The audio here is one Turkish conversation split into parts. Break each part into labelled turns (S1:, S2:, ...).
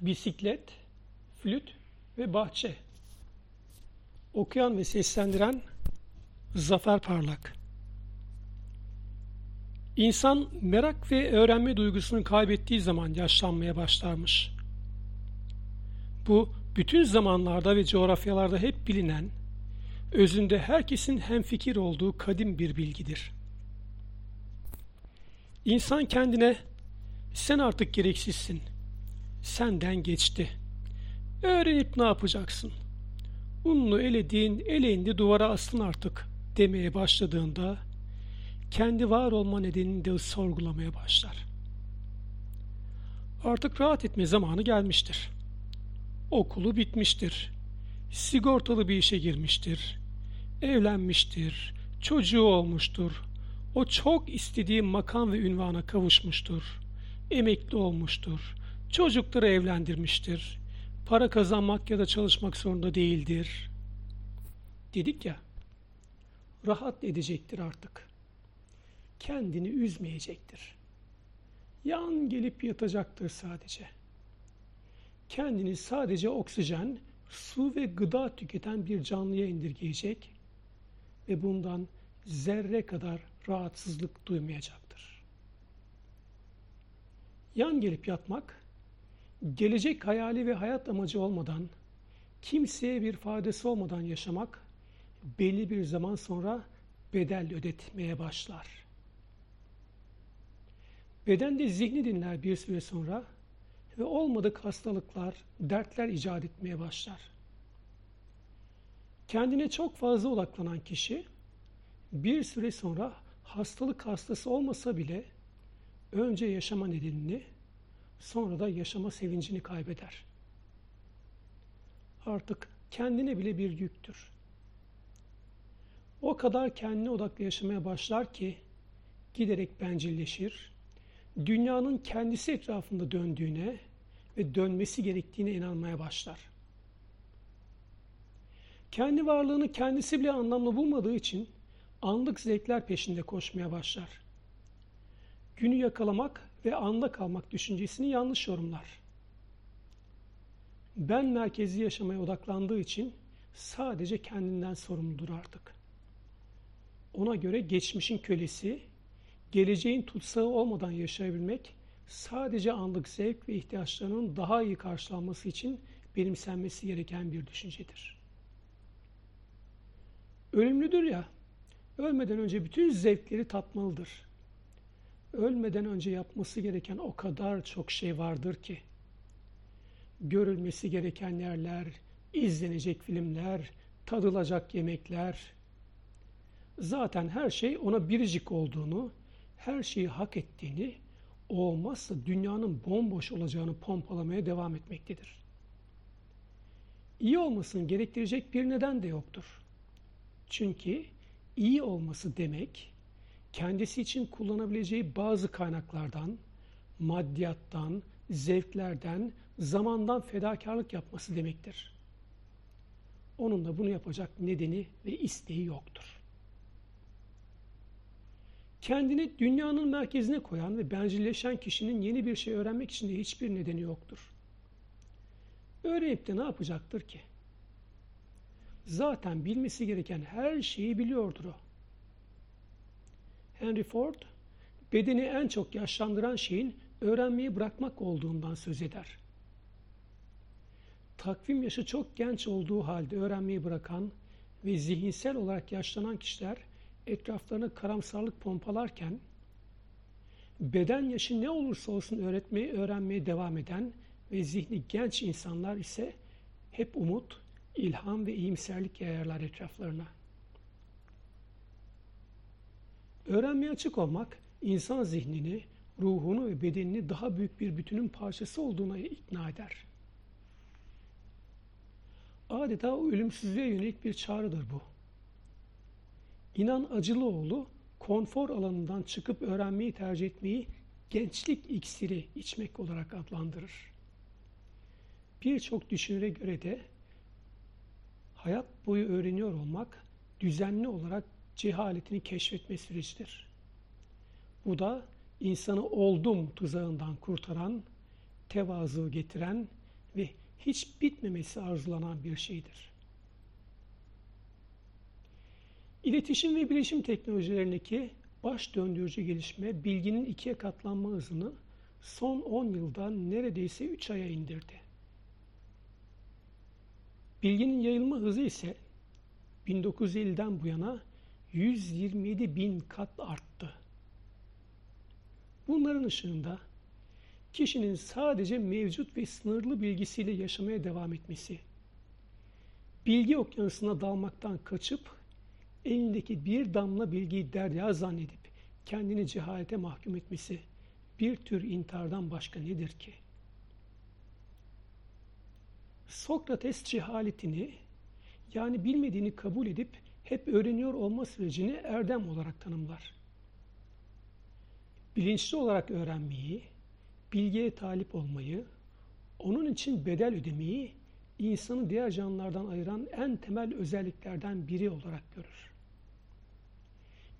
S1: bisiklet, flüt ve bahçe. Okuyan ve seslendiren Zafer Parlak. İnsan merak ve öğrenme duygusunu kaybettiği zaman yaşlanmaya başlarmış. Bu bütün zamanlarda ve coğrafyalarda hep bilinen, özünde herkesin hemfikir olduğu kadim bir bilgidir. İnsan kendine sen artık gereksizsin, senden geçti. Öğrenip ne yapacaksın? Ununu elediğin eleğinde duvara asın artık demeye başladığında kendi var olma nedenini de sorgulamaya başlar. Artık rahat etme zamanı gelmiştir. Okulu bitmiştir. Sigortalı bir işe girmiştir. Evlenmiştir. Çocuğu olmuştur. O çok istediği makam ve ünvana kavuşmuştur. Emekli olmuştur. Çocukları evlendirmiştir. Para kazanmak ya da çalışmak zorunda değildir. Dedik ya, rahat edecektir artık. Kendini üzmeyecektir. Yan gelip yatacaktır sadece. Kendini sadece oksijen, su ve gıda tüketen bir canlıya indirgeyecek ve bundan zerre kadar rahatsızlık duymayacaktır. Yan gelip yatmak, gelecek hayali ve hayat amacı olmadan, kimseye bir faydası olmadan yaşamak, belli bir zaman sonra bedel ödetmeye başlar. Beden de zihni dinler bir süre sonra ve olmadık hastalıklar, dertler icat etmeye başlar. Kendine çok fazla odaklanan kişi bir süre sonra hastalık hastası olmasa bile önce yaşama nedenini sonra da yaşama sevincini kaybeder. Artık kendine bile bir yüktür. O kadar kendine odaklı yaşamaya başlar ki giderek bencilleşir, dünyanın kendisi etrafında döndüğüne ve dönmesi gerektiğine inanmaya başlar. Kendi varlığını kendisi bile anlamlı bulmadığı için anlık zevkler peşinde koşmaya başlar. Günü yakalamak ve anda kalmak düşüncesini yanlış yorumlar. Ben merkezi yaşamaya odaklandığı için sadece kendinden sorumludur artık. Ona göre geçmişin kölesi, geleceğin tutsağı olmadan yaşayabilmek sadece anlık zevk ve ihtiyaçlarının daha iyi karşılanması için benimsenmesi gereken bir düşüncedir. Ölümlüdür ya, ölmeden önce bütün zevkleri tatmalıdır. Ölmeden önce yapması gereken o kadar çok şey vardır ki. Görülmesi gereken yerler, izlenecek filmler, tadılacak yemekler. Zaten her şey ona biricik olduğunu, her şeyi hak ettiğini, olmazsa dünyanın bomboş olacağını pompalamaya devam etmektedir. İyi olmasını gerektirecek bir neden de yoktur. Çünkü iyi olması demek, kendisi için kullanabileceği bazı kaynaklardan, maddiyattan, zevklerden, zamandan fedakarlık yapması demektir. Onun da bunu yapacak nedeni ve isteği yoktur. Kendini dünyanın merkezine koyan ve bencilleşen kişinin yeni bir şey öğrenmek için de hiçbir nedeni yoktur. Öğrenip de ne yapacaktır ki? Zaten bilmesi gereken her şeyi biliyordur o. Henry Ford, bedeni en çok yaşlandıran şeyin öğrenmeyi bırakmak olduğundan söz eder. Takvim yaşı çok genç olduğu halde öğrenmeyi bırakan ve zihinsel olarak yaşlanan kişiler etraflarına karamsarlık pompalarken, beden yaşı ne olursa olsun öğretmeyi, öğrenmeye devam eden ve zihni genç insanlar ise hep umut, ilham ve iyimserlik yayarlar etraflarına. Öğrenmeye açık olmak, insan zihnini, ruhunu ve bedenini daha büyük bir bütünün parçası olduğuna ikna eder. Adeta ölümsüzlüğe yönelik bir çağrıdır bu. İnan Acılıoğlu, konfor alanından çıkıp öğrenmeyi tercih etmeyi gençlik iksiri içmek olarak adlandırır. Birçok düşünüre göre de hayat boyu öğreniyor olmak düzenli olarak cehaletini keşfetme sürecidir. Bu da insanı oldum tuzağından kurtaran, tevazu getiren, ve hiç bitmemesi arzulanan bir şeydir. İletişim ve bilişim teknolojilerindeki baş döndürücü gelişme bilginin ikiye katlanma hızını son 10 yılda neredeyse 3 aya indirdi. Bilginin yayılma hızı ise 1950'den bu yana 127 bin kat arttı. Bunların ışığında kişinin sadece mevcut ve sınırlı bilgisiyle yaşamaya devam etmesi, bilgi okyanusuna dalmaktan kaçıp elindeki bir damla bilgiyi derya zannedip kendini cehalete mahkum etmesi bir tür intihardan başka nedir ki? Sokrates cehaletini yani bilmediğini kabul edip hep öğreniyor olma sürecini erdem olarak tanımlar. Bilinçli olarak öğrenmeyi, bilgiye talip olmayı, onun için bedel ödemeyi insanı diğer canlılardan ayıran en temel özelliklerden biri olarak görür.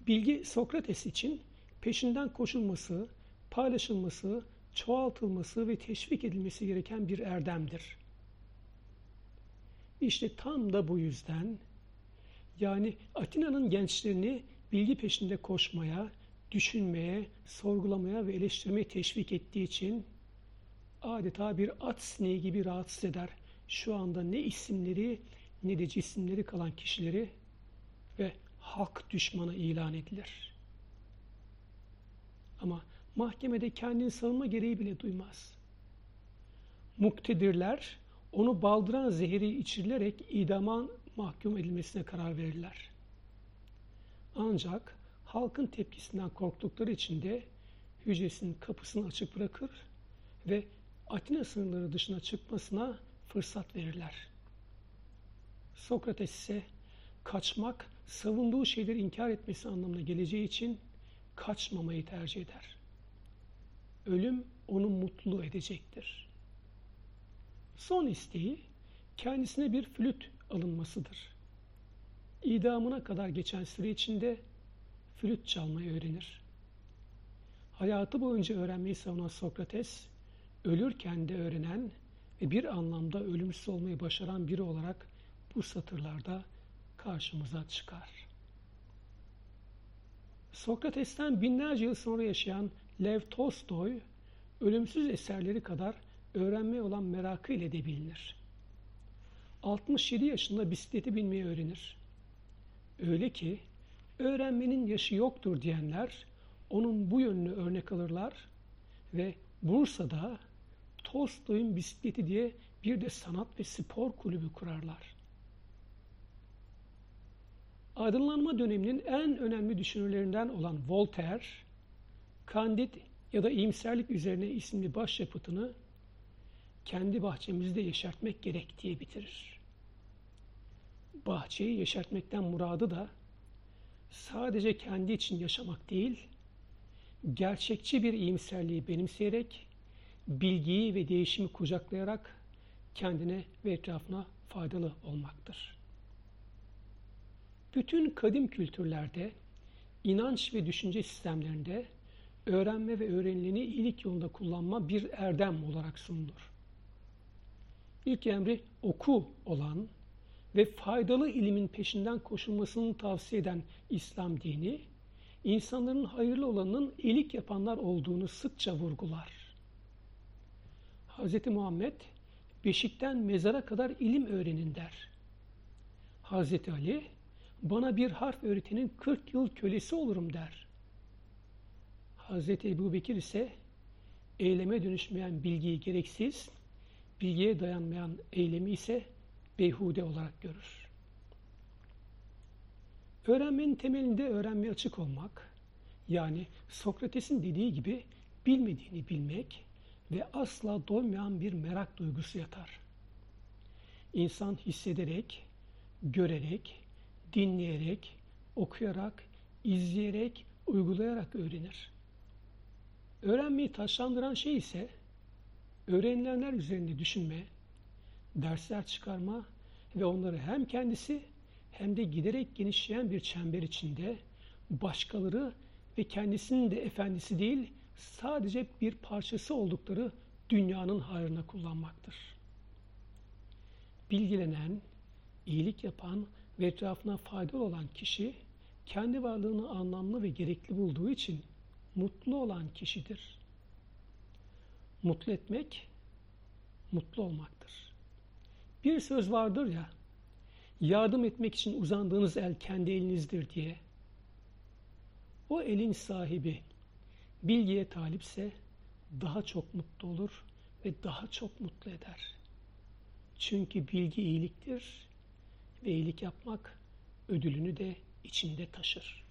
S1: Bilgi Sokrates için peşinden koşulması, paylaşılması, çoğaltılması ve teşvik edilmesi gereken bir erdemdir. İşte tam da bu yüzden yani Atina'nın gençlerini bilgi peşinde koşmaya, düşünmeye, sorgulamaya ve eleştirmeye teşvik ettiği için adeta bir at sineği gibi rahatsız eder. Şu anda ne isimleri ne de cisimleri kalan kişileri ve hak düşmanı ilan edilir. Ama mahkemede kendini savunma gereği bile duymaz. Muktedirler onu baldıran zehri içirilerek idama mahkum edilmesine karar verirler. Ancak halkın tepkisinden korktukları için de hücresinin kapısını açık bırakır ve Atina sınırları dışına çıkmasına fırsat verirler. Sokrates ise kaçmak, savunduğu şeyleri inkar etmesi anlamına geleceği için kaçmamayı tercih eder. Ölüm onu mutlu edecektir. Son isteği kendisine bir flüt alınmasıdır. İdamına kadar geçen süre içinde flüt çalmayı öğrenir. Hayatı boyunca öğrenmeyi savunan Sokrates, ölürken de öğrenen ve bir anlamda ölümsüz olmayı başaran biri olarak bu satırlarda karşımıza çıkar. Sokrates'ten binlerce yıl sonra yaşayan Lev Tolstoy, ölümsüz eserleri kadar öğrenmeye olan merakı ile de bilinir. 67 yaşında bisikleti binmeyi öğrenir. Öyle ki öğrenmenin yaşı yoktur diyenler onun bu yönünü örnek alırlar ve Bursa'da Tolstoy'un bisikleti diye bir de sanat ve spor kulübü kurarlar. Aydınlanma döneminin en önemli düşünürlerinden olan Voltaire, Kandid ya da iyimserlik üzerine isimli başyapıtını kendi bahçemizde yeşertmek gerek diye bitirir. Bahçeyi yeşertmekten muradı da sadece kendi için yaşamak değil, gerçekçi bir iyimserliği benimseyerek, bilgiyi ve değişimi kucaklayarak kendine ve etrafına faydalı olmaktır. Bütün kadim kültürlerde, inanç ve düşünce sistemlerinde öğrenme ve öğrenileni iyilik yolunda kullanma bir erdem olarak sunulur. İlk emri oku olan ve faydalı ilimin peşinden koşulmasını tavsiye eden İslam dini, insanların hayırlı olanının iyilik yapanlar olduğunu sıkça vurgular. Hz. Muhammed, beşikten mezara kadar ilim öğrenin der. Hz. Ali, bana bir harf öğretenin 40 yıl kölesi olurum der. Hz. Ebu Bekir ise eyleme dönüşmeyen bilgiyi gereksiz, bilgiye dayanmayan eylemi ise beyhude olarak görür. Öğrenmenin temelinde öğrenmeye açık olmak, yani Sokrates'in dediği gibi bilmediğini bilmek ve asla doymayan bir merak duygusu yatar. İnsan hissederek, görerek, dinleyerek, okuyarak, izleyerek, uygulayarak öğrenir. Öğrenmeyi taşlandıran şey ise öğrenilenler üzerinde düşünme, dersler çıkarma ve onları hem kendisi hem de giderek genişleyen bir çember içinde başkaları ve kendisinin de efendisi değil sadece bir parçası oldukları dünyanın hayrına kullanmaktır. Bilgilenen, iyilik yapan ve etrafına faydalı olan kişi kendi varlığını anlamlı ve gerekli bulduğu için mutlu olan kişidir. Mutlu etmek, mutlu olmaktır. Bir söz vardır ya, yardım etmek için uzandığınız el kendi elinizdir diye. O elin sahibi bilgiye talipse daha çok mutlu olur ve daha çok mutlu eder. Çünkü bilgi iyiliktir ve iyilik yapmak ödülünü de içinde taşır.